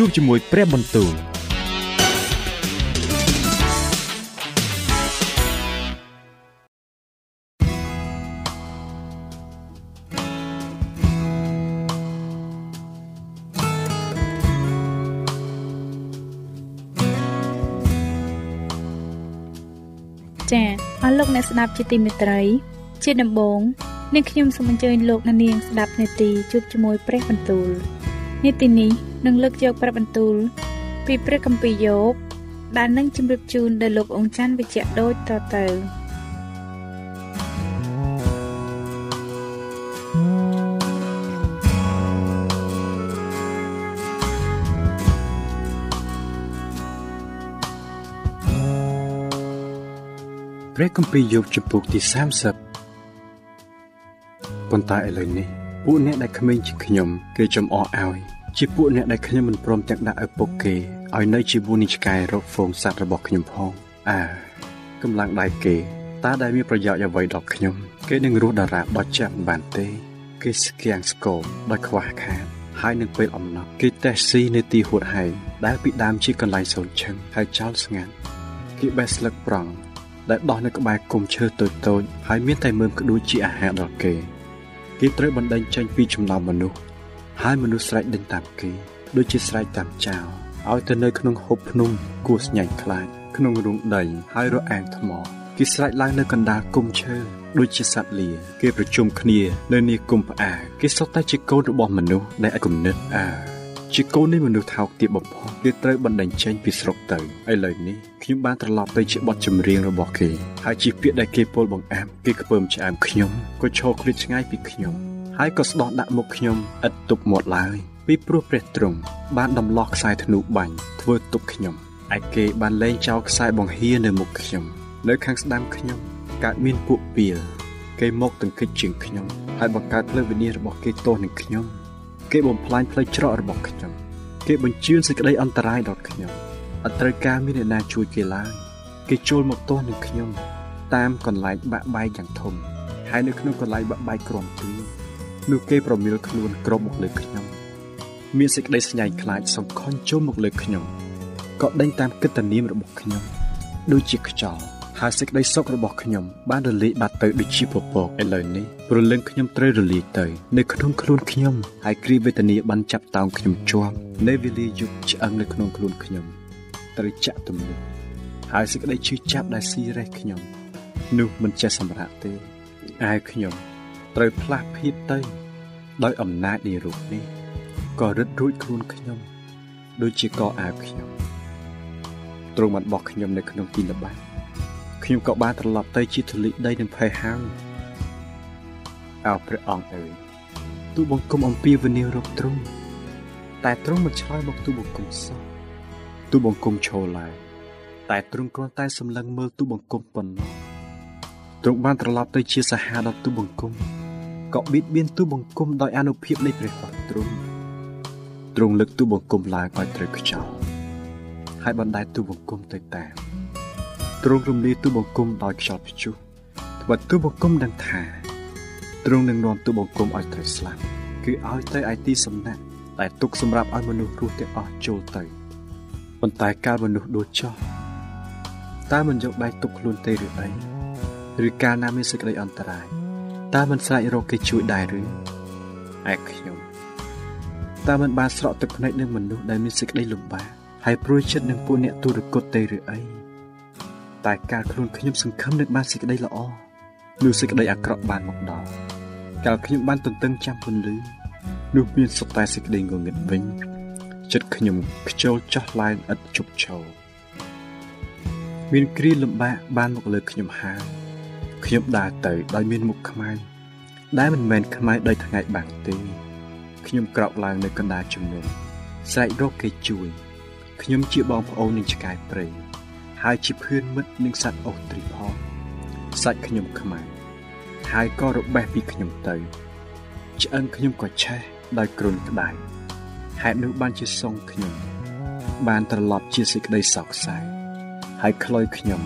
ជួបជាមួយព្រះបន្ទូលចា៎អស់លោកអ្នកស្ដាប់ជាទីមេត្រី ជាដំបូងនាងខ្ញុំសូមអញ្ជើញលោកអ្នកនាងស្ដាប់នាទីជួបជាមួយព្រះបន្ទូលនាទីនេះ នឹងលើកយកព្រះបន្ទូល ពីព្រះគម្ពីរយោបដែលនឹងជម្រាបជូនដល់លោកអង្ចាន់វិជ្ជៈដូចតទៅព្រះគម្ពីរយោបជំពូកទី30ប៉ុន្តែឥឡូវនេះពួកអ្នកដែលក្មេងជាខ្ញុំ គេចំអកឲ្យ ជាពួកអ្នកដែលខ្ញុំមិនព្រមទាំងដាក់ឪពុកគេឲ្យនៅជាវូនីឆ្កែរកហ្វូងសัตว์របស់ខ្ញុំផងអើកម្លាំងដៃគេតើដែលមានប្រយោជន៍អ្វីដល់ខ្ញុំ គេនឹងរស់តារាដល់ចាប់បានទេ គេស្គាំងស្គមដោយខ្វះខាតហើយនឹងពេលអំណត់គេតេះស៊ីនៅទីហួតហែងដែលពីដើមជាកន្លែងសូនឈឹងហើយចោលស្ងាត់គេបេះស្លឹកប្រង់ដែលដោះនៅក្បែរគុំឈើតូចតូចហើយមានតែមើមក្ដួចជាអាហារដល់គេគេត្រូវបណ្ដេញចេញពីចំណោមមនុស្ស ហើយមនុស្សស្រែកដេញតាមគេដូចជាស្រែកតាមចៅឲ្យទៅនៅក្នុងហូបភ្នំគួស្ញាញ់ខ្លាចក្នុងរូងដីហើយរអាងថ្មគេស្រែកឡើងនៅកណ្ដាលគុំឈើដូចជាសត្វលា គេប្រជុំគ្នានៅនីគុំផ្អាគេសុទ្ធតែជាកូនរបស់មនុស្សដែលគំនិតអើជាកូននៃមនុស្សថោកទាបបំផុតគេត្រូវបណ្ដេញចេញពីស្រុកទៅឥឡូវនេះខ្ញុំបានត្រឡប់ទៅជាបទចម្រៀងរបស់គេហើយជាពាក្យដែលគេពោលបង្អាប់គេខ្ពើមឆ្អែមខ្ញុំក៏ឈរឃ្លាតឆ្ងាយពីខ្ញុំ ហើយក៏ស្ដោះដាក់មុខខ្ញុំឥតទប់មាត់ឡើយពីព្រោះព្រះទ្រង់បានដំឡោះខ្សែធ្នូបាញ់ធ្វើទុកខ្ញុំឯគេបានលែងចោលខ្សែបង្ហៀនៅមុខខ្ញុំ នៅខាងស្ដាំខ្ញុំកើតមានពួកពីលគេមកទង្គិចជាងខ្ញុំហើយបង្កើតផ្លូវវិនិច្ឆ័យរបស់គេទោសនឹងខ្ញុំ គេបំផ្លាញផ្លូវច្រករបស់ខ្ញុំ គេបញ្ជឿនសេចក្តីអន្តរាយដល់ខ្ញុំអត់ត្រូវការមានអ្នកណាជួយគេឡើយគេចូលមកទោសនឹងខ្ញុំ តាមកន្លែងបាក់បែកយ៉ាងធំហើយនៅក្នុងកន្លែងបាក់បែកក្រំទី នោះគេប្រមិលខ្លួនក្រមមកលើខ្ញុំមានសេចក្តីស្ញាញ់ខ្លាចសង្ខុញចូលមកលើខ្ញុំក៏ដេញតាមកិត្តិនាមរបស់ខ្ញុំដូចជាខ្យល់ហើយសេចក្តីសុខរបស់ខ្ញុំបានរលាយបាត់ទៅដូចជាពពកឥឡូវនេះព្រលឹងខ្ញុំត្រូវរលាយទៅនៅក្នុងខ្លួនខ្ញុំហើយគ្រីវេទនាបានចាប់តោងខ្ញុំជាប់នៅវេលាយប់ឆ្អឹងនៅក្នុងខ្លួនខ្ញុំត្រូវចាក់ទំនួលហើយសេចក្តីឈឺចាប់ដែលស៊ីរេះខ្ញុំនោះមិនចេះសម្រាកទេអាយខ្ញុំ ត្រូវផ្លាស់ភាពទៅដោយអំណាចនៃរូបនេះក៏រឹតរួចខ្លួនខ្ញុំដូចជាកអាវខ្ញុំទ្រង់បានបោះខ្ញុំនៅក្នុងទីល្បាប់ខ្ញុំក៏បានត្រឡប់ទៅជាធូលីដីនឹងភ័យហើយអោព្រះអង្គអើយទូបង្គំអំពីវនីរកទ្រង់តែទ្រង់មិនឆ្លើយមកទូបង្គំសោះទូបង្គំឈរឡើងតែទ្រង់គ្រាន់តែសម្លឹងមើលទូបង្គំប៉ុណ្ណោះទ្រង់បានត្រឡប់ទៅជាសាហាដល់ទូបង្គំ ក៏បៀតបៀនទូបង្គំដោយអនុភាពនៃព្រះបាទទ្រង់ទ្រង់លើកទូបង្គំឡើងឲ្យត្រូវខ្យល់ហើយបណ្ដែតទូបង្គំទៅតាមទ្រង់រំលាយទូបង្គំដោយខ្យល់ព្យុះត្បិតទូបង្គំដឹងថាទ្រង់នឹងនាំទូបង្គំឲ្យត្រូវស្លាប់គឺឲ្យទៅឯទីសំណាក់ដែលទុកសម្រាប់ឲ្យមនុស្សរស់ទាំងអស់ចូលទៅប៉ុន្តែកាលមនុស្សដួលចោះតើមិនយកដៃទុកខ្លួនទេឬអីឬកាលណាមានសេចក្តីអន្តរាយ តើមិនស្រែករកគេជួយដែរឬឯខ្ញុំតើមិនបានស្រក់ទឹកភ្នែកនឹងមនុស្សដែលមានសេចក្តីលំបាកហហើយព្រួយចិត្តនឹងពួកអ្នកទុរគតទេឬអីតែការខ្លួនខ្ញុំសង្ឃឹមនឹងបានសេចក្តីល្អនោះសេចក្តីអាក្រក់បានមកដល់កាលខ្ញុំបានទន្ទឹងចាំពន្លឺនោះមានសុទ្ធតែសេចក្តីងងឹតវិញចិត្តខ្ញុំខ្ជិលចោះឡើងឥតជប់ឈរមានគ្រាលំបាកបានមកលើខ្ញុំហើយ ខ្ញុំដើរទៅដោយមានមុខខ្មៅដែលមិនមែនខ្មៅដោយថ្ងៃបាំងទេខ្ញុំក្រោកឡើងនៅកណ្ដាលជំនន់ស្រែករកគេជួយខ្ញុំជាបងប្អូននឹងឆ្កែព្រៃហើយជាភឿនមិត្តនឹងសត្វអូស្ទ្រីផងសាច់ខ្ញុំខ្មៅហើយក៏របេះពីខ្ញុំទៅឆ្អឹងខ្ញុំក៏ឆេះដោយគ្រុនក្តៅហេតុនោះបានជាសងខ្ញុំ បានត្រឡប់ជាសេចក្តីសោកសៅហើយខ្លុយខ្ញុំ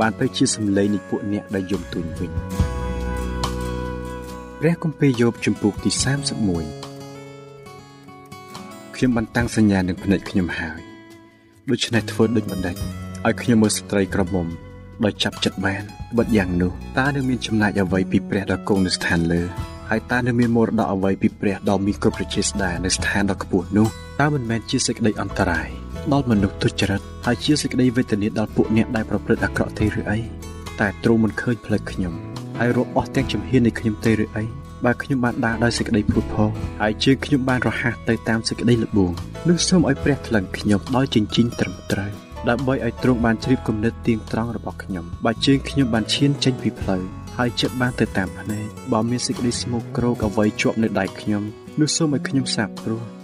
បានទៅជាសម្លេងនៃពួកអ្នកដែលយំទូនវិញព្រះគម្ពីរយោបជំពូកទី31ខ្ញុំបានតាំងសញ្ញានឹងភ្នែកខ្ញុំហើយដូច្នេះធ្វើដូចម្ដេចឲ្យខ្ញុំមើលស្ត្រីក្រមុំដោយចាប់ចិត្តបានបិទយ៉ាងនោះតើនឹងមានចំណែកអ្វីពីព្រះដ៏គង់នៅស្ថានលើហើយតើនឹងមានមរតកអ្វីពីព្រះដ៏មានគ្រប់ប្រជាស្ដានៅស្ថានដ៏ខ្ពស់នោះ តើមិនមែនជាសេចក្តីអន្តរាយដល់មនុស្សទុច្ចរិតហើយជាសេចក្តីវេទនាដល់ពួកអ្នកដែលប្រព្រឹត្តអាក្រក់ទេឬអីតែទ្រង់មិនឃើញផ្លូវខ្ញុំហើយរកអស់ទាំងជំហាននៃខ្ញុំទេឬអីបើខ្ញុំបានដើរដោយសេចក្តីភូតផងហើយជើងខ្ញុំបានរហ័សទៅតាមសេចក្តីល្បួងនោះសូមឲ្យព្រះថ្លឹងខ្ញុំដោយចិញ្ចៀនត្រឹមត្រូវដើម្បីឲ្យទ្រង់បានជ្រាបគំនិតទៀងត្រង់របស់ខ្ញុំបើជើងខ្ញុំបានឈានចេញពីផ្លូវហើយចិត្តបានទៅតាមភ្នែកបើមានសេចក្តីស្មោកគ្រោកអ្វីជាប់នៅដៃខ្ញុំនោះសូមឲ្យខ្ញុំសាបព្រោះ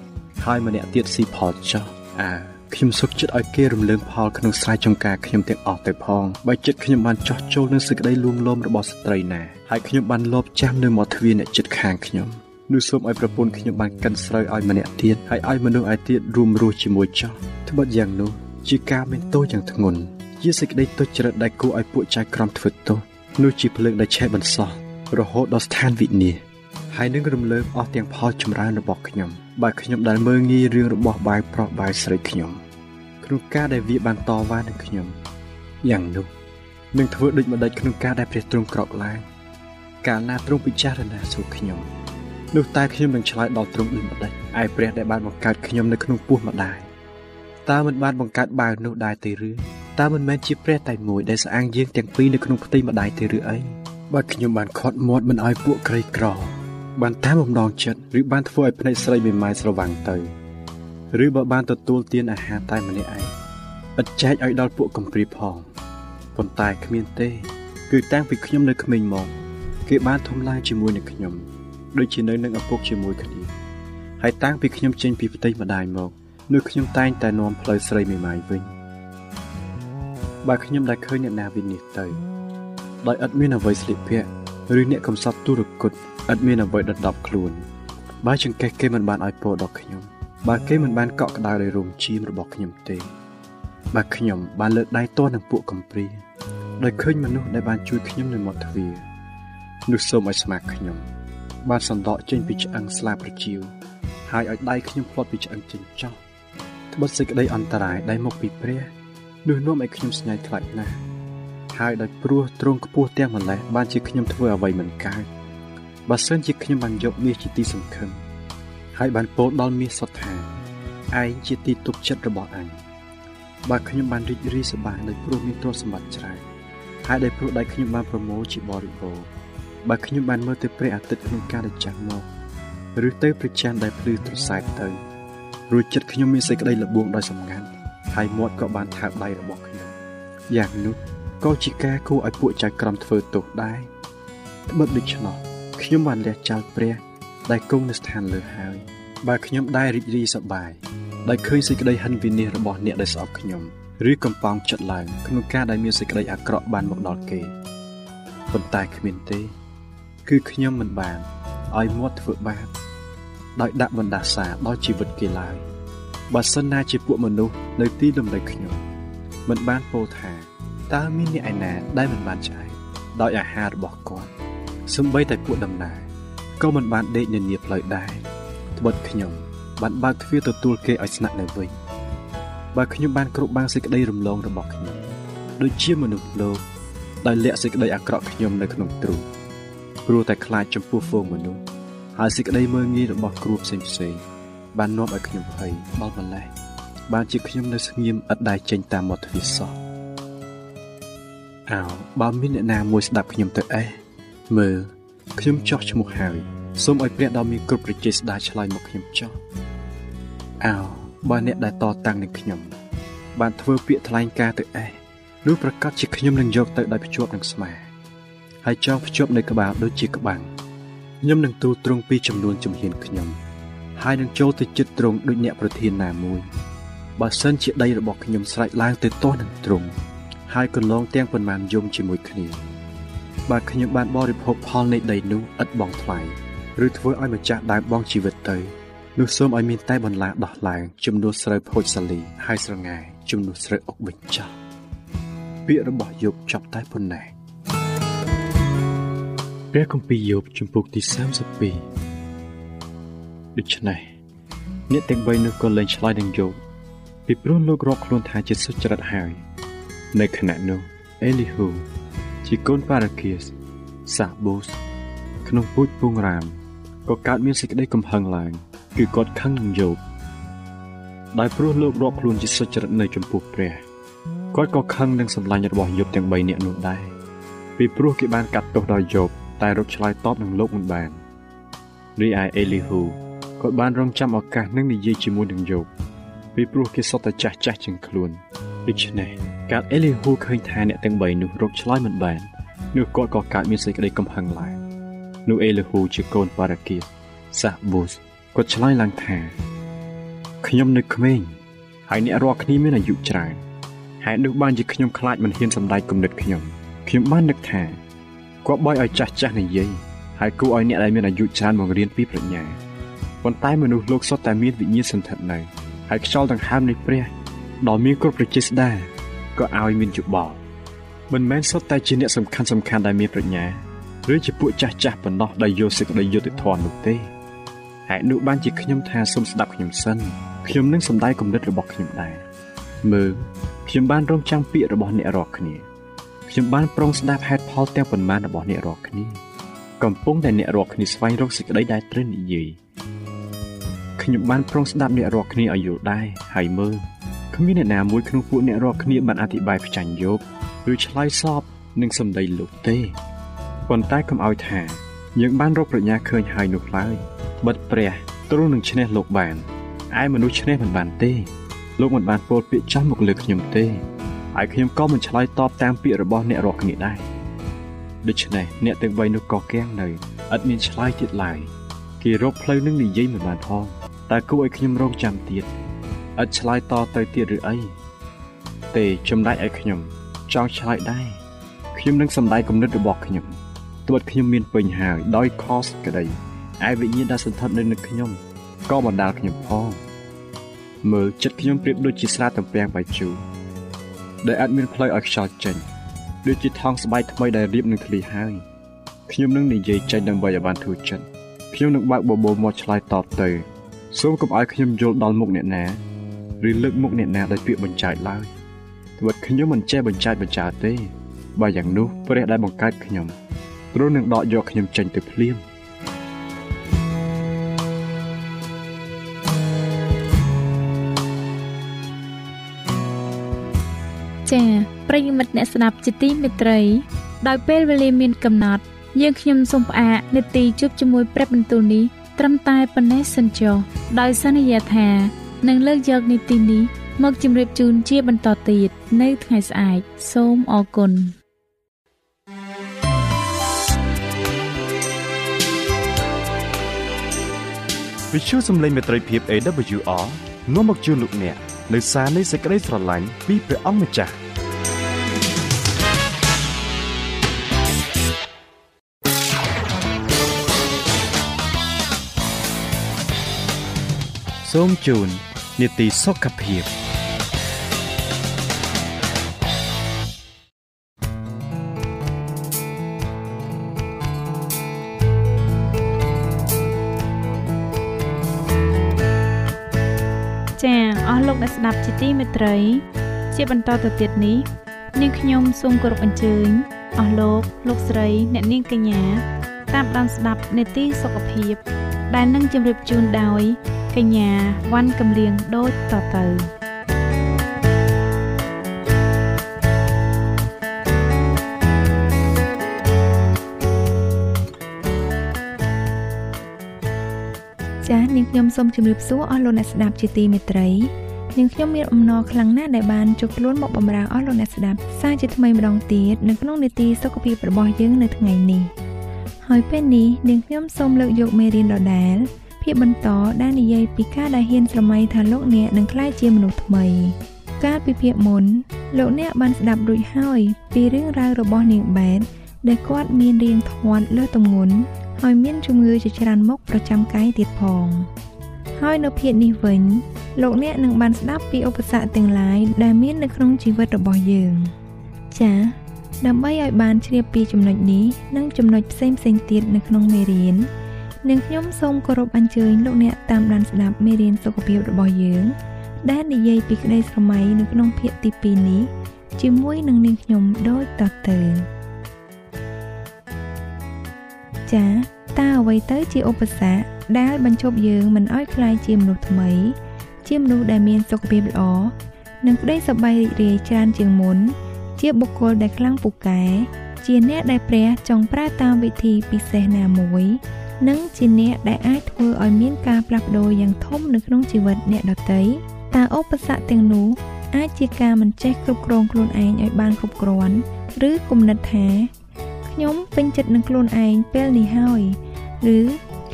ហើយម្នាក់ទៀតស៊ីផលចោះអើខ្ញុំសុខចិត្តឲ្យគេរំលើងផលក្នុងស្រែចម្ការខ្ញុំទាំងអស់ទៅផងបើចិត្តខ្ញុំបានចោះចូលនឹងសេចក្តីលួងលោមរបស់ស្ត្រីណាហើយខ្ញុំបានលបចាំនៅមាត់ទ្វារអ្នកចិត្តខាងខ្ញុំនោះសូមឲ្យប្រពន្ធខ្ញុំបានកិនស្រូវឲ្យម្នាក់ទៀតហើយឲ្យមនុស្សឯទៀតរួមរស់ជាមួយចោះត្បិតយ៉ាងនោះជាការមានទោសយ៉ាងធ្ងន់ជាសេចក្តីទុច្ចរិតដែលគួរឲ្យពួកចៅក្រមធ្វើទោសនោះជាភ្លើងដែលឆេះបន្សោះរហូតដល់ស្ថានវិនាស ហើយនឹងរំលើងអស់ទាំងផលចម្រើនរបស់ខ្ញុំបើខ្ញុំដែលមើងងាយរឿងរបស់បាយប្រុសបាយស្រីខ្ញុំក្នុងការដែលវាបានតវ៉ានឹងខ្ញុំយ៉ាងនោះនឹងធ្វើដូចម្ដេចក្នុងការដែលព្រះទ្រង់ក្រោកឡើងកាលណាទ្រង់ពិចារណាសួរខ្ញុំនោះតែខ្ញុំនឹងឆ្លើយដល់ទ្រង់ដូចម្ដេចឯព្រះដែលបានបង្កើតខ្ញុំនៅក្នុងពោះម្ដាយតើមិនបានបង្កើតបាវនោះដែរទេឬតើមិនមែនជាព្រះតែមួយដែលស្អាងយើងទាំងពីរនៅក្នុងផ្ទៃម្ដាយទេឬអីបើខ្ញុំបានខាត់មាត់មិនឲ្យពួកក្រីក្រ បានតាមបំណងចិត្តឬបានធ្វើឲ្យភ្នែកស្រីមេម៉ាយស្រវាំងទៅឬបើបានទទួលទានអាហារតែម្នាក់ឯងឥតចែកឲ្យដល់ពួកកំព្រាផងប៉ុន្តែគ្មានទេ គឺតាំងពីខ្ញុំនៅក្មេងមកគេបានធំឡើងជាមួយនឹងខ្ញុំដូចជានៅនឹងឪពុកជាមួយគ្នាហើយតាំងពីខ្ញុំចេញពីផ្ទៃម្ដាយមកនោះខ្ញុំតែងតែនាំផ្លូវស្រីមេម៉ាយវិញបើខ្ញុំដែលឃើញអ្នកណាវិនិច្ឆ័យទៅដោយឥតមានអ្វីស្លៀកពាក់ ឬអ្នកកំសត់ទុរគតឥតមានអ្វីដណ្ដប់ខ្លួនបើចង្កេះគេមិនបានឲ្យពរដល់ខ្ញុំបើគេមិនបានកក់ក្ដៅដោយរោមឈាមរបស់ខ្ញុំទេបើខ្ញុំបានលើកដៃទាស់នឹងពួកកំព្រាដោយឃើញមនុស្សដែលបានជួយខ្ញុំនៅមាត់ទ្វារនោះសូមឲ្យស្មាខ្ញុំ បានសន្តកចេញពីឆ្អឹងស្លាបប្រជៀវហើយឲ្យដៃខ្ញុំផ្លត់ពីឆ្អឹងចេញចោះត្បិតសេចក្តីអន្តរាយដែលមកពីព្រះនោះនាំឲ្យខ្ញុំស្ញាយខ្លាចណាស់ ហើយដោយព្រោះទ្រង់ខ្ពស់ទាំងម្លេះបានជាខ្ញុំធ្វើអ្វីមិនកើតបើសិនជាខ្ញុំបានយកមាសជាទីសង្ឃឹមហើយបានពោលដល់មាសសុទ្ធថាឯងជាទីទុកចិត្តរបស់អញបើខ្ញុំបានរីករាយសប្បាយដោយព្រោះមានទ្រព្យសម្បត្តិច្រើនហើយដោយព្រោះដៃខ្ញុំបានប្រមូលជាបរិបូរណ៍បើខ្ញុំបានមើលទៅព្រះអាទិត្យក្នុងការដែលចាំមកឬទៅព្រះច័ន្ទដែលភ្លឺត្រសែកទៅរួចចិត្តខ្ញុំមានសេចក្តីល្បួងដោយសម្ងាត់ហើយមាត់ក៏បានថើបដៃរបស់ខ្ញុំយ៉ាងនោះ ក៏ជាការគួរឲ្យពួកចៅក្រមធ្វើទោសដែរត្បិតដូច្នោះខ្ញុំបានលះចោលព្រះ ដែលគង់នៅស្ថានលើហើយបើខ្ញុំដែររីករាយសប្បាយដោយឃើញសេចក្តីហិនវិនិច្ឆ័យរបស់អ្នកដែលស្អប់ខ្ញុំឬកំប៉ោងចិត្តឡើងក្នុងការដែលមានសេចក្តីអាក្រក់បានមកដល់គេប៉ុន្តែគ្មានទេ គឺខ្ញុំមិនបានឲ្យមាត់ធ្វើបាបដោយដាក់បណ្ដាសាដល់ជីវិតគេឡើយបើសិនណាជាពួកមនុស្សនៅទីលំនៅខ្ញុំមិនបានពោលថា តើមានអ្នកឯណាដែលមិនបានឆ្អែតដោយអាហាររបស់គាត់សម្បីតែពួកដំណើរក៏មិនបានដេកនៅនីផ្លូវដែរត្បិតខ្ញុំបានបើកទ្វារទទួលគេឲ្យស្នាក់នៅវិញបើខ្ញុំបានគ្រប់បាំងសេចក្តីរំលងរបស់ខ្ញុំដូចជាមនុស្សលោកដោយលាក់សេចក្តីអាក្រក់ខ្ញុំនៅក្នុងទ្រូងព្រោះតែខ្លាចចំពោះហ្វូងមនុស្សហើយសេចក្តីមើងងាយរបស់គ្រូផ្សេងផ្សេងបាននាំឲ្យខ្ញុំភ័យដល់ម្លេះបានជាខ្ញុំនៅស្ងៀមឥតដែលចេញតាមមាត់ទ្វារសោះ អោបើមានអ្នកណាមួយស្ដាប់ខ្ញុំទៅអេះមើលខ្ញុំចោះឈ្មោះហើយសូមឲ្យព្រះដ៏មានគ្រប់ប្រជាស្ដាឆ្លើយមកខ្ញុំចោះអោបើអ្នកដែលតតាំងនឹងខ្ញុំ បានធ្វើពាក្យថ្លែងការទៅអេះនោះប្រកាសជាខ្ញុំនឹងយកទៅដោយភ្ជាប់នឹងស្មាហើយចងភ្ជាប់នៅក្បាលដូចជាក្បាំងខ្ញុំនឹងទូលត្រង់ពីចំនួនជំហានខ្ញុំ ហើយនឹងចូលទៅចិត្តត្រង់ដូចអ្នកប្រធានណាមួយបើសិនជាដីរបស់ខ្ញុំស្រេចឡើងទៅទាស់នឹងត្រង់ ហើយកន្លងទាំងប៉ុន្មានយំជាមួយគ្នាបើខ្ញុំបានបរិភោគផលនៃដីនោះឥតបងថ្លៃឬធ្វើឲ្យម្ចាស់ដើមបងជីវិតទៅនោះសូមឲ្យមានតែបន្លាដោះឡើងជំនួសស្រូវភោជសាលីហើយស្រងាយជំនួសស្រូវអុកវិញចោលពាក្យរបស់យោបចប់តែប៉ុណ្ណេះព្រះគម្ពីរយោបជំពូកទី32ដូច្នេះអ្នកទាំង3នោះក៏លែងឆ្លើយនឹងយោបពីព្រោះលោករាប់ខ្លួនថាជាសុចរិតហើយ នៅខណៈនោះអេលីហ៊ូជាកូនប៉ារ៉ាគៀសសាបូសក្នុងពូជពងរាមក៏កើតមានសេចក្តីកំហឹងឡើង គឺគាត់ខឹងនឹងយោបដោយព្រោះលោករាប់ខ្លួនជាសុចរិតនៅចំពោះព្រះគាត់ក៏ខឹងនឹងសម្លាញ់របស់យោបទាំង3នាក់នោះដែរពីព្រោះគេបានកាត់ទោសដល់យោបតែរកឆ្លើយតបនឹងលោកមិនបានរីឯអេលីហ៊ូក៏បានរងចាំឱកាសនឹងនិយាយជាមួយនឹងយោបពីព្រោះគេសុទ្ធតែចាស់ចាស់ជាងខ្លួន ដូច្នេះកាលអេលីហ៊ូឃើញថាអ្នកទាំង3នោះរកឆ្លើយមិនបាននោះគាត់ក៏កើតមានសេចក្តីកំហឹងឡើង នោះអេលីហ៊ូជាកូនបារ៉ាគៀសាប៊ូសគាត់ឆ្លើយឡើងថាខ្ញុំនៅក្មេងហើយអ្នករាល់គ្នាមានអាយុច្រើនហេតុនោះបានជាខ្ញុំខ្លាចមិនហ៊ានសម្ដែងគំនិតខ្ញុំខ្ញុំបាននឹកថាគប្បីឲ្យចាស់ចាស់និយាយហើយគួរឲ្យអ្នកដែលមានអាយុច្រើនមករៀនពីប្រាជ្ញាប៉ុន្តែមនុស្សលោកសុទ្ធតែមានវិញ្ញាណសន្ធិដ្ឋនៅហើយខ្យល់ដង្ហើមនៃព្រះ ដ៏មានគ្រប់ប្រជាស្ដាក៏ឲ្យមានយោបល់មិនមែនសុទ្ធតែជាអ្នកសំខាន់សំខាន់ដែលមានប្រាជ្ញាឬជាពួកចាស់ចាស់ប៉ុណ្ណោះដែលយកសេចក្តីយុត្តិធម៌នោះទេហេតុនោះបានជាខ្ញុំថាសូមស្ដាប់ខ្ញុំសិនខ្ញុំនឹងសម្ដែងគំនិតរបស់ខ្ញុំដែរមើលខ្ញុំបានរងចាំពាក្យរបស់អ្នករាល់គ្នាខ្ញុំបានប្រុងស្ដាប់ហេតុផលទាំងប៉ុន្មានរបស់អ្នករាល់គ្នាកំពុងតែអ្នករាល់គ្នាស្វែងរកសេចក្តីដែលត្រូវនិយាយខ្ញុំបានប្រុងស្ដាប់អ្នករាល់គ្នាឲ្យយល់ដែរហើយមើល គ្មានអ្នកណាមួយក្នុងពួកអ្នករាល់គ្នាបានអធិប្បាយផ្ចាញ់យោបឬឆ្លើយសពនឹងសម្ដីលោកទេប៉ុន្តែកុំឲ្យថាយើងបានរកប្រាជ្ញាឃើញហើយនោះឡើយបិទព្រះទ្រង់នឹងឈ្នះលោកបានឯមនុស្សឈ្នះមិនបានទេ លោកមិនបានពោលពាក្យចាស់មកលើខ្ញុំទេហើយខ្ញុំក៏មិនឆ្លើយតបតាមពាក្យរបស់អ្នករាល់គ្នាដែរដូច្នេះអ្នកទាំងបីនោះក៏កៀងនៅឥតមានឆ្លើយទៀតឡើយគេរកផ្លូវនឹងនិយាយមិនបានផងតែគួរឲ្យខ្ញុំរងចាំទៀត ឥតឆ្លើយតទៅទៀតឬអីទេចម្លែកឲ្យខ្ញុំ ចង់ឆ្លើយដែរខ្ញុំនឹងសម្ដែងគំនិតរបស់ខ្ញុំទោះខ្ញុំមានពេញហើយដោយខសក្តីឯវិញ្ញាណដែលសន្ធិដ្ឋនៅនឹងខ្ញុំក៏បណ្ដាលខ្ញុំផងមើលចិត្តខ្ញុំប្រៀបដូចជាស្រាតំពាំងបាយជូរដែលអាចមានផ្លូវឲ្យខ្យល់ចេញដូចជាថង់ស្បែកថ្មីដែលរៀបនឹងធ្លីហើយខ្ញុំនឹងនិយាយចេញដើម្បីឲ្យបានធូរចិត្តខ្ញុំនឹងបើកបបោមាត់ឆ្លើយតបទៅសូមកុំឲ្យខ្ញុំយល់ដល់មុខអ្នកណា ឬលើកមុខអ្នកណាដោយពាក្យបញ្ចើចឡើយត្បិតខ្ញុំមិនចេះបញ្ចើចបញ្ចើទេបើយ៉ាងនោះព្រះដែលបង្កើតខ្ញុំទ្រង់នឹងដកយកខ្ញុំចេញទៅភ្លាមចា៎ប្រិយមិត្តអ្នកស្ដាប់ជាទីមេត្រី ដោយពេលវេលាមានកំណត់ យើងខ្ញុំសូមផ្អាកនាទីជប់ជាមួយព្រឹបបន្ទូលនេះត្រឹមតែប៉ុណ្ណេះសិនចុះដោយសន្យាថា នឹងលើកយកនីតិនេះមកជម្រាបជូនជាបន្តទៀតនៅថ្ងៃស្អែកសូមអរគុណវិទ្យុសំឡេងមេត្រីភាព AWR នាំមកជូនលោកអ្នកនៅសារនៃសេចក្តីស្រឡាញ់ពីព្រះអង្គម្ចាស់សូមជូន នីតិសុខភាពចាអស់លោកអ្នកស្ដាប់ជាទីមេត្រី ជាបន្តទៅទៀតនេះនាងខ្ញុំសូមគោរពអញ្ជើញអស់លោកលោកស្រី អ្នកនាងកញ្ញាតាមដានស្ដាប់នេតិសុខភាព ដែលនឹងជម្រាបជូនដោយ កញ្ញាវ៉ាន់កំលៀងដូចតទៅចាស់នាងខ្ញុំសូមជម្រាបសួរអស់លោកអ្នកស្ដាប់ជាទីមេត្រីនាងខ្ញុំមានអំណរខ្លាំងណាស់ដែលបានជួបខ្លួនមកបម្រើអស់លោកអ្នកស្ដាប់សារជាថ្មីម្ដងទៀតនៅក្នុងនីតិសុខភាពរបស់យើងនៅថ្ងៃនេះហើយពេលនេះនាងខ្ញុំសូមលើកយកមេរៀនដដែល ភាគបន្តដែលនិយាយពីការដែលហ៊ានស្រមៃថាលោកអ្នកនឹងក្លាយជាមនុស្សថ្មី កាលពីភាគមុន លោកអ្នកបានស្ដាប់រួចហើយពីរឿងរ៉ាវរបស់នាងបែតដែលគាត់មានរៀងធាត់លើទម្ងន់ហើយមានជំងឺជាច្រើនមុខប្រចាំកាយទៀតផង ហើយនៅភាគនេះវិញ លោកអ្នកនឹងបានស្ដាប់ពីឧបសគ្គទាំងឡាយដែលមាននៅក្នុងជីវិតរបស់យើង ចា៎ដើម្បីឲ្យបានជ្រាបពីចំណុចនេះនិងចំណុចផ្សេងផ្សេងទៀតនៅក្នុងមេរៀន នាងខ្ញុំសូមគោរពអញ្ជើញលោកអ្នកតាមដានស្ដាប់មេរៀនសុខភាពរបស់យើង ដែលនិយាយពីក្តីស្រមៃនៅក្នុងភាគទី2នេះ ជាមួយនឹងនាងខ្ញុំដូចតទៅចា៎តើអ្វីទៅជាឧបសគ្គដែលបញ្ឈប់យើងមិនឲ្យក្លាយជាមនុស្សថ្មី ជាមនុស្សដែលមានសុខភាពល្អនិងក្តីសប្បាយរីករាយច្រើនជាងមុន ជាបុគ្គលដែលខ្លាំងពូកែជាអ្នកដែលព្រះចង់ប្រើតាមវិធីពិសេសណាមួយ និងជាអ្នកដែលអាចធ្វើឲ្យមានការផ្លាស់ប្ដូរយ៉ាងធំនៅក្នុងជីវិតអ្នកដទៃតើឧបសគ្គទាំងនោះអាចជាការមិនចេះគ្រប់គ្រងខ្លួនឯងឲ្យបានគ្រប់គ្រាន់ ឬគំនិតថាខ្ញុំពេញចិត្តនឹងខ្លួនឯងពេលនេះហើយឬ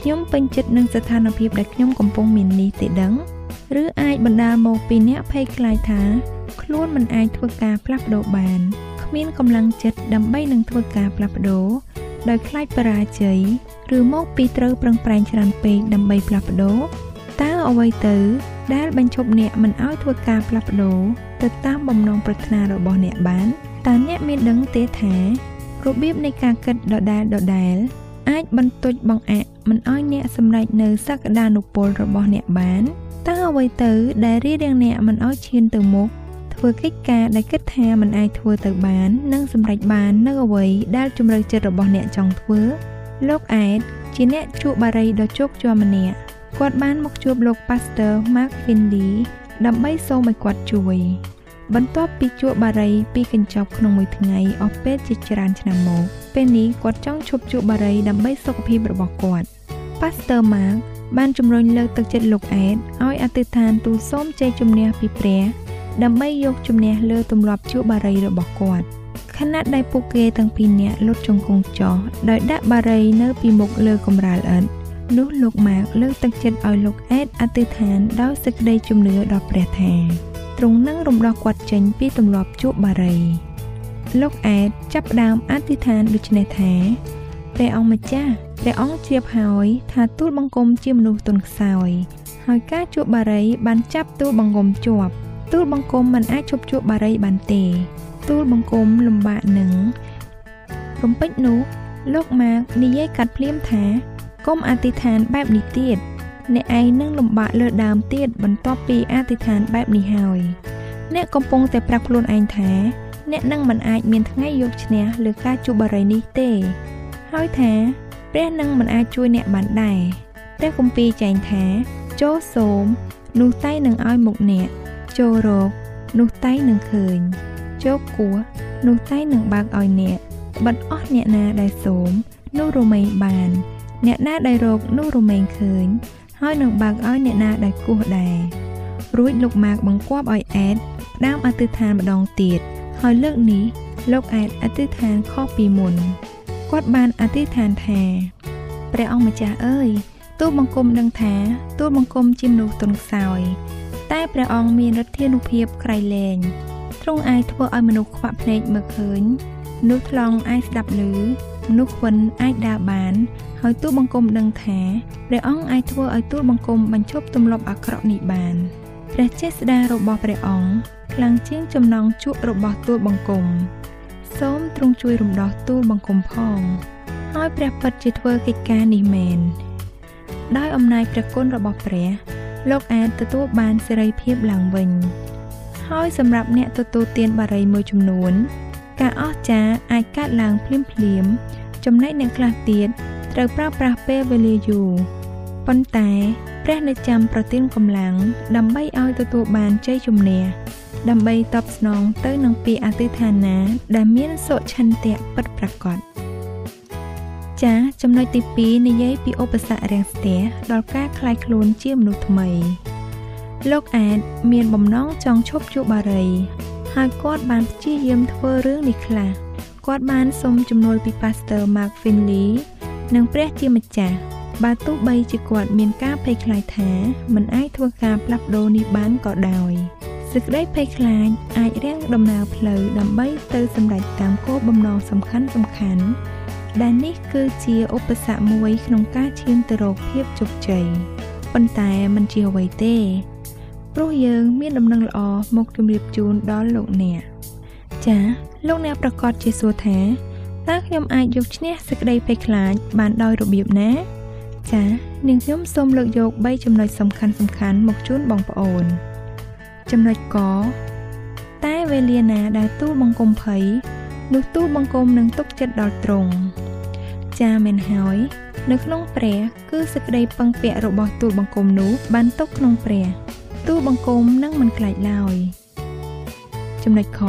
ខ្ញុំពេញចិត្តនឹងស្ថានភាពដែលខ្ញុំកំពុងមាននេះទេដឹងឬអាចបណ្ដាលមកពីអ្នកភ័យខ្លាចថា ខ្លួនមិនអាចធ្វើការផ្លាស់ប្ដូរបានគ្មានកម្លាំងចិត្តដើម្បីនឹងធ្វើការផ្លាស់ប្ដូរ ដោយខ្លាចបរាជ័យឬមកពីត្រូវប្រឹងប្រែងច្រើនពេកដើម្បីផ្លាស់ប្ដូរតើអ្វីទៅដែលបញ្ឈប់អ្នកមិនឲ្យធ្វើការផ្លាស់ប្ដូរទៅតាមបំណងប្រាថ្នារបស់អ្នកបានតើអ្នកមានដឹងទេថារបៀបនៃការគិតដដែលដដែលអាចបន្ទច់បង្អាក់មិនឲ្យអ្នកសម្រេចនៅសក្តានុពលរបស់អ្នកបានតើអ្វីទៅដែលរៀបរៀងអ្នកមិនឲ្យឈានទៅមុខ ធ្វើកិច្ចការដែលគិតថាមិនអាចធ្វើទៅបាន និងសម្រេចបាននៅអ្វីដែលជំរឿចិត្តរបស់អ្នកចង់ធ្វើលោកអេតជាអ្នកជួបបារីដ៏ជោគជាំម្នាក់គាត់បានមកជួបលោក Pastor Mark Finley ដើម្បីសូមឲ្យគាត់ជួយ បន្ទាប់ពីជួបបារីពីកញ្ចប់ក្នុងមួយថ្ងៃអស់ពេលជាច្រើនឆ្នាំមកពេលនេះគាត់ចង់ឈប់ជួបបារីដើម្បីសុខភាពរបស់គាត់ Pastor Mark បានជំរុញលើកទឹកចិត្តលោកអេតឲ្យអធិដ្ឋានទូលសូមជ័យជំនះពីព្រះ ដើម្បីយកជំនះលើទម្លាប់ជួបបារីរបស់គាត់ខណៈដែលពួកគេទាំងពីរនាក់លុតជង្គង់ចោះដោយដាក់បារីនៅពីមុខលើកម្រាលឥដ្ឋនោះលោកម៉ាកលើកទឹកចិត្តឲ្យលោកអេតអធិដ្ឋានដោយសេចក្តីជំនឿដល់ព្រះថាទ្រង់នឹងរំដោះគាត់ចេញពីទម្លាប់ជួបបារីលោកអេតចាប់ផ្ដើមអធិដ្ឋានដូចនេះថាព្រះអង្គម្ចាស់ព្រះអង្គជ្រាបហើយថាទូលបង្គំជាមនុស្សទន់ខ្សោយហើយការជួបបារីបានចាប់ទូលបង្គំជាប់ ទូលបង្គំមិនអាចជប់ជួបបារីបានទេ ទូលបង្គំលំបាកនឹងរំពេចនោះលោកម៉ាកនិយាយកាត់ភ្លាមថាកុំអធិដ្ឋានបែបនេះទៀតអ្នកឯងនឹងលំបាកលើដើមទៀតបន្ទាប់ពីអធិដ្ឋានបែបនេះហើយអ្នកកំពុងតែប្រាប់ខ្លួនឯងថាអ្នកនឹងមិនអាចមានថ្ងៃយកឈ្នះលើការជួបបារីនេះទេ ហើយថាព្រះនឹងមិនអាចជួយអ្នកបានដែរព្រះគម្ពីរចែងថាចូលសូមនោះតែនឹងឲ្យមុខអ្នក ចូលរក នោះតែនឹងឃើញចូលគោះនោះតែនឹងបើកឲ្យអ្នកបិទអស់អ្នកណាដែលសូម នោះរមែងបាន អ្នកណាដែលរកនោះរមែងឃើញ ហើយនឹងបើកឲ្យអ្នកណាដែលគោះដែររួចលោកម៉ាកបង្គាប់ឲ្យអេតដើមអធិដ្ឋានម្ដងទៀតហើយលើកនេះលោកអេតអធិដ្ឋានខុសពីមុនគាត់បានអធិដ្ឋានថាព្រះអង្គម្ចាស់អើយទូលបង្គំដឹងថាទូលបង្គំជាមនុស្សទន់ខ្សោយ តែព្រះអង្គមានឫទ្ធានុភាពក្រៃលែងទ្រង់អាចធ្វើឲ្យមនុស្សខ្វាក់ភ្នែកមើលឃើញមនុស្សថ្លង់អាចស្ដាប់ឮមនុស្សខ្វិនអាចដើរបាន ហើយទូលបង្គំដឹងថាព្រះអង្គអាចធ្វើឲ្យទូលបង្គំបញ្ឈប់ទម្លាប់អាក្រក់នេះបានព្រះចេស្តារបស់ព្រះអង្គខ្លាំងជាងចំណងជក់របស់ទូលបង្គំសូមទ្រង់ជួយរំដោះទូលបង្គំផង ហើយព្រះពិតជាធ្វើកិច្ចការនេះមែនដោយអំណាចព្រះគុណរបស់ព្រះ លោកអាចទទួលបានសេរីភាពឡើងវិញ ហើយសម្រាប់អ្នកទទួលទានបារីមួយចំនួន ការអស្ចារ្យអាចកើតឡើងភ្លាមភ្លាម ចំណែកអ្នកខ្លះទៀតត្រូវប្រើប្រាស់ពេលវេលាយូរប៉ុន្តែព្រះនៅចាំប្រទានកម្លាំងដើម្បីឲ្យទទួលបានជ័យជំនះដើម្បីតបស្នងទៅនឹងពាក្យអធិដ្ឋានណា ដែលមានសុឆន្ទៈពិតប្រាកដ ចាចំណុចទី2និយាយពីឧបសគ្គរាំងស្ទះដល់ការคลายខ្លួនជាមនុស្សថ្មីលោកអាតមានបំណងចង់ឈប់ជួបបារីហើយគាត់បានព្យាយាមធ្វើរឿងនេះខ្លះគាត់បានសុំជំនួយពី Pastor Mark Finley និងព្រះជាម្ចាស់បើទោះបីជាគាត់មានការភ័យខ្លាចថាមិនអាចធ្វើការផ្លាស់ប្ដូរនេះបានក៏ដោយសេចក្តីភ័យខ្លាចអាចរាំងដំណើរផ្លូវដើម្បីទៅសម្រេចតាមគោលបំណងសំខាន់សំខាន់ ដែលនេះគឺជាឧបសគ្គមួយក្នុងការឈានទៅរកភាពជោគជ័យប៉ុន្តែมันជាអ្វីទេព្រោះយើងមានដំណឹងល្អមកជម្រាបជូនដល់លោកអ្នកចា៎លោកអ្នកប្រកាសជាសួរថាតើខ្ញុំអាចយកឈ្នះសេចក្តីភ័យខ្លាចបានដោយរបៀបណា ចា៎នាងខ្ញុំសូមលើកយក3ចំណុចសំខាន់សំខាន់មកជូនបងប្អូន ចំណុចកតែវេលាណាដែលទូលបង្គំភ័យ នោះទូលបង្គំនឹងទុកចិត្តដល់ទ្រង់ចាមែនហើយ នៅក្នុងព្រះ គឺសេចក្តីពឹងពាក់របស់ទូលបង្គំនោះបានទុកក្នុងព្រះ ទូលបង្គំនឹងមិនខ្លាចឡើយចំណុចខ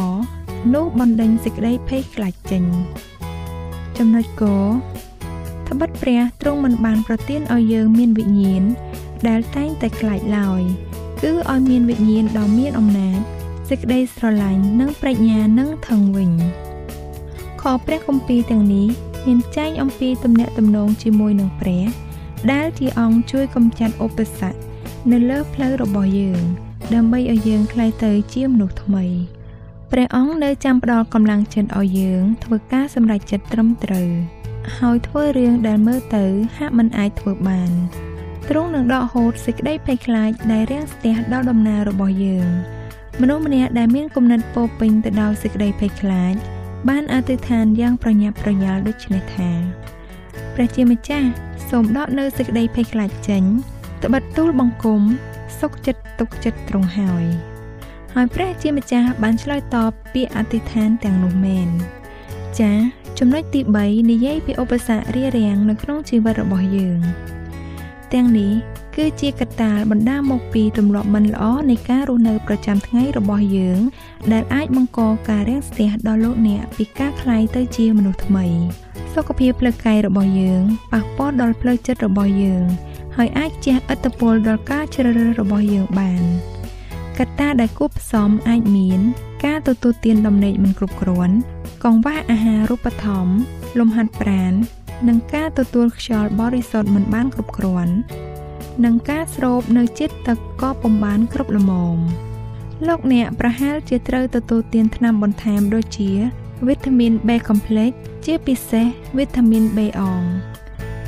នោះបណ្ដេញសេចក្តីភ័យខ្លាចចេញចំណុចកត្បិតព្រះទ្រង់មិនបានប្រទានឲ្យយើងមានវិញ្ញាណដែលតែងតែខ្លាចឡើយគឺឲ្យមានវិញ្ញាណដ៏មានអំណាចសេចក្តីស្រឡាញ់និងប្រាជ្ញានឹងថងវិញ ខព្រះគម្ពីរទាំងនេះមានចែងអំពីទំនាក់ទំនងជាមួយនឹងព្រះ ដែលជាអង្គជួយកំចាត់ឧបសគ្គនៅលើផ្លូវរបស់យើង ដើម្បីឲ្យយើងក្លាយទៅជាមនុស្សថ្មីព្រះអង្គនៅចាំផ្ដល់កម្លាំងចិត្តឲ្យយើងធ្វើការសម្រេចចិត្តត្រឹមត្រូវហើយធ្វើរឿងដែលមើលទៅហាក់មិនអាចធ្វើបានទ្រង់នឹងដកហូតសេចក្តីភ័យខ្លាចដែលរាំងស្ទះដល់ដំណើររបស់យើងមនុស្សម្នាក់ដែលមានគំនិតពោពេញទៅដោយសេចក្តីភ័យខ្លាច បានអធិដ្ឋានយ៉ាងប្រញាប់ប្រញាល់ដូចនេះថាព្រះជាម្ចាស់សូមដកនៅសេចក្តីភ័យខ្លាចចេញត្បិតទូលបង្គំសុខចិត្តទុកចិត្តត្រង់ហើយហើយព្រះជាម្ចាស់បានឆ្លើយតបពាក្យអធិដ្ឋានទាំងនោះមែនចា៎ចំណុចទី3និយាយពីឧបសគ្គរារាំងនៅក្នុងជីវិតរបស់យើង ទាំងនេះ គឺជាកត្តាបណ្ដាលមកពីទម្លាប់មិនល្អនៃការរស់នៅប្រចាំថ្ងៃរបស់យើង ដែលអាចបង្កការរាំងស្ទះដល់លោកអ្នកពីការคลายទៅជាមនុស្សថ្មីសុខភាពផ្លូវកាយរបស់យើងប៉ះពាល់ដល់ផ្លូវចិត្តរបស់យើង ហើយអាចជះឥទ្ធិពលដល់ការជ្រើសរើសរបស់យើងបានកត្តាដែលគួបផ្សំអាចមាន ការទទួលទានដំណេកមិនគ្រប់គ្រាន់កង្វះអាហារូបត្ថម្ភលំហាត់ប្រាណនិងការទទួលខ្យល់បរិសុទ្ធមិនបានគ្រប់គ្រាន់ និងការស្រូបនៅជាតិទឹកក៏ពុំបានគ្រប់ល្មមលោកអ្នកប្រហែលជាត្រូវទទួលទានថ្នាំបន្ថែមដូចជាវីតាមីន B complex ជាពិសេសវីតាមីន B អង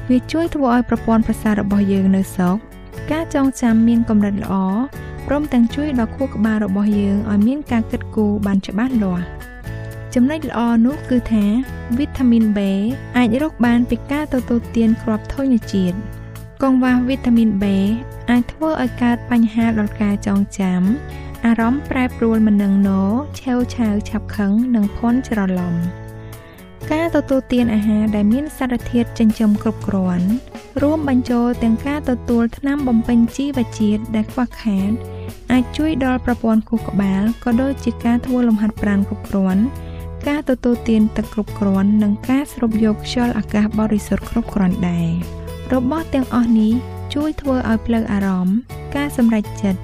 វាជួយធ្វើឲ្យប្រព័ន្ធប្រសាទរបស់យើងនៅសោកការចងចាំមានកម្រិតល្អព្រមទាំងជួយដល់ខួរក្បាលរបស់យើងឲ្យមានការគិតគូរបានច្បាស់លាស់ចំណុចល្អនោះគឺថាវីតាមីន B អាចរកបានពីការទទួលទានគ្រាប់ធញ្ញជាតិ កង្វះវីតាមីន B អាចធ្វើឲ្យកើតបញ្ហាដល់ការចងចាំអារម្មណ៍ប្រែប្រួលមិននឹងណោឆេវឆាវឆាប់ខឹងនិងភ័ន្តច្រឡំការទទួលទានអាហារដែលមានសារធាតុចិញ្ចឹមគ្រប់គ្រាន់រួមបញ្ចូលទាំងការទទួលថ្នាំបំពេញជីវជាតិដែលខ្វះខាតអាចជួយដល់ប្រព័ន្ធខួរក្បាលក៏ដូចជាការធ្វើលំហាត់ប្រាណគ្រប់គ្រាន់ការទទួលទានទឹកគ្រប់គ្រាន់និងការស្រូបយកខ្យល់អាកាសបរិសុទ្ធគ្រប់គ្រាន់ដែរ របស់ទាំងអស់នេះជួយធ្វើឲ្យផ្លូវអារម្មណ៍ ការសម្រេចចិត្ត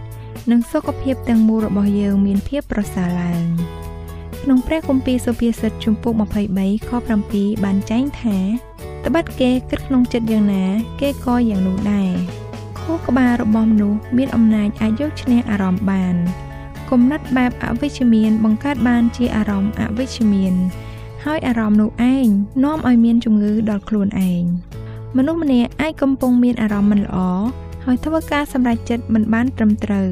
និងសុខភាពទាំងមូលរបស់យើងមានភាពប្រសើរឡើងក្នុងព្រះគម្ពីរសុភាសិតជំពូក23ខ7បានចែងថាត្បិតគេគិតក្នុងចិត្តយ៉ាងណា គេក៏យ៉ាងនោះដែរខួរក្បាលរបស់មនុស្សមានអំណាចអាចយកឈ្នះអារម្មណ៍បានគំនិតបែបអវិជ្ជមានបង្កើតបានជាអារម្មណ៍អវិជ្ជមាន ហើយអារម្មណ៍នោះឯងនាំឲ្យមានជំងឺដល់ខ្លួនឯង មនុស្សម្នាក់អាចកំពុងមានអារម្មណ៍មិនល្អហើយធ្វើការសម្រេចចិត្តមិនបានត្រឹមត្រូវ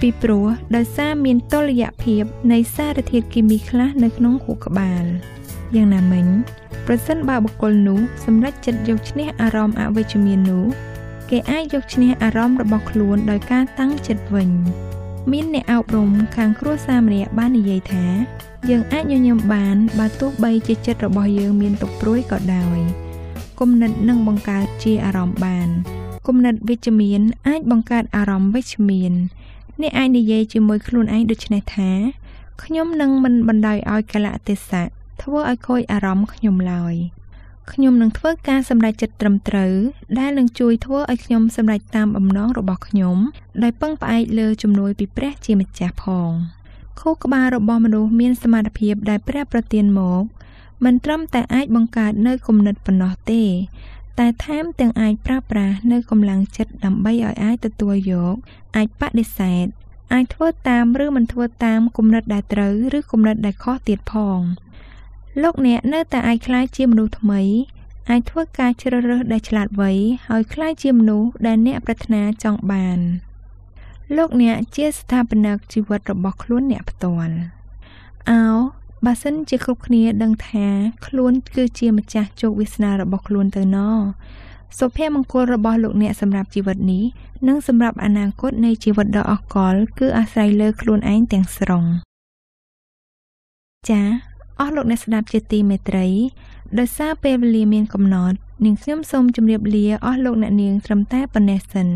ពីព្រោះដោយសារមានតុល្យភាពនៃសារធាតុគីមីខ្លះនៅក្នុងខួរក្បាលយ៉ាងណាមិញប្រសិនបើបុគ្គលនោះសម្រេចចិត្តយកឈ្នះអារម្មណ៍អវិជ្ជមាននោះគេអាចយកឈ្នះអារម្មណ៍របស់ខ្លួនដោយការតាំងចិត្តវិញមានអ្នកអប់រំខាងគ្រួសារម្នាក់បាននិយាយថា យើងអាចញញឹមបានបើទោះបីជាចិត្តរបស់យើងមានទុក្ខព្រួយក៏ដោយ គំនិតនឹងបង្កើតជាអារម្មណ៍បានគំនិតវិជ្ជមានអាចបង្កើតអារម្មណ៍វិជ្ជមានអ្នកអាចនិយាយជាមួយខ្លួនឯងដូចនេះថាខ្ញុំនឹងមិនបណ្ដោយឲ្យកលៈទេសៈធ្វើឲ្យខូចអារម្មណ៍ខ្ញុំឡើយខ្ញុំនឹងធ្វើការសម្រេចចិត្តត្រឹមត្រូវដែលនឹងជួយធ្វើឲ្យខ្ញុំសម្រេចតាមបំណងរបស់ខ្ញុំដោយពឹងផ្អែកលើជំនួយពីព្រះជាម្ចាស់ផងខួរក្បាលរបស់មនុស្សមានសមត្ថភាពដែលព្រះប្រទានមក មិនត្រឹមតែអាចបង្កើតនៅគំនិតប៉ុណ្ណោះទេ តែថែមទាំងអាចប្រើប្រាស់នៅកម្លាំងចិត្តដើម្បីឲ្យអាចទទួលយក អាចបដិសេធអាចធ្វើតាមឬមិនធ្វើតាមគំនិតដែលត្រូវឬគំនិតដែលខុសទៀតផងលោកអ្នកនៅតែអាចក្លាយជាមនុស្សថ្មីអាចធ្វើការជ្រើសរើសដែលឆ្លាតវៃហើយក្លាយជាមនុស្សដែលអ្នកប្រាថ្នាចង់បានលោកអ្នកជាស្ថាបនិកជីវិតរបស់ខ្លួនអ្នកផ្ទាល់អោ បើសិនជាគ្រប់គ្នាដឹងថាខ្លួនគឺជាម្ចាស់ជោគវាសនារបស់ខ្លួនទៅណសុភមង្គលរបស់លោកអ្នកសម្រាប់ជីវិតនេះនិងសម្រាប់អនាគតនៃជីវិតដ៏អស្ចារ្យគឺអាស្រ័យលើខ្លួនឯងទាំងស្រុងចា៎អស់លោកអ្នកស្ដាប់ជាទីមេត្រីដោយសារពេលវេលាមានកំណត់នាងខ្ញុំសូមជម្រាបលាអស់លោកអ្នកនាងត្រឹមតែប៉ុណ្ណេះសិន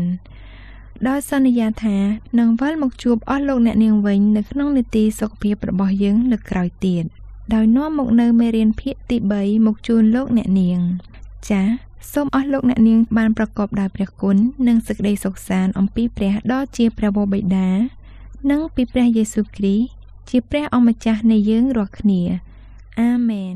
ដោយសន្យាថានឹងវិលមកជួបអស់លោកអ្នកនាងវិញនៅក្នុងនីតិសុខភាពរបស់យើងលើកក្រោយទៀតដោយនាំមកនៅមេរៀនភាគទី3មកជូនលោកអ្នកនាង ចា៎សូមអស់លោកអ្នកនាងបានប្រកបដោយព្រះគុណនិងសេចក្តីសុខសាន្តអំពីព្រះដ៏ជាព្រះវរបិតានិងពីព្រះយេស៊ូវគ្រីស្ទជាព្រះអម្ចាស់នៃយើងរាល់គ្នាអាមែន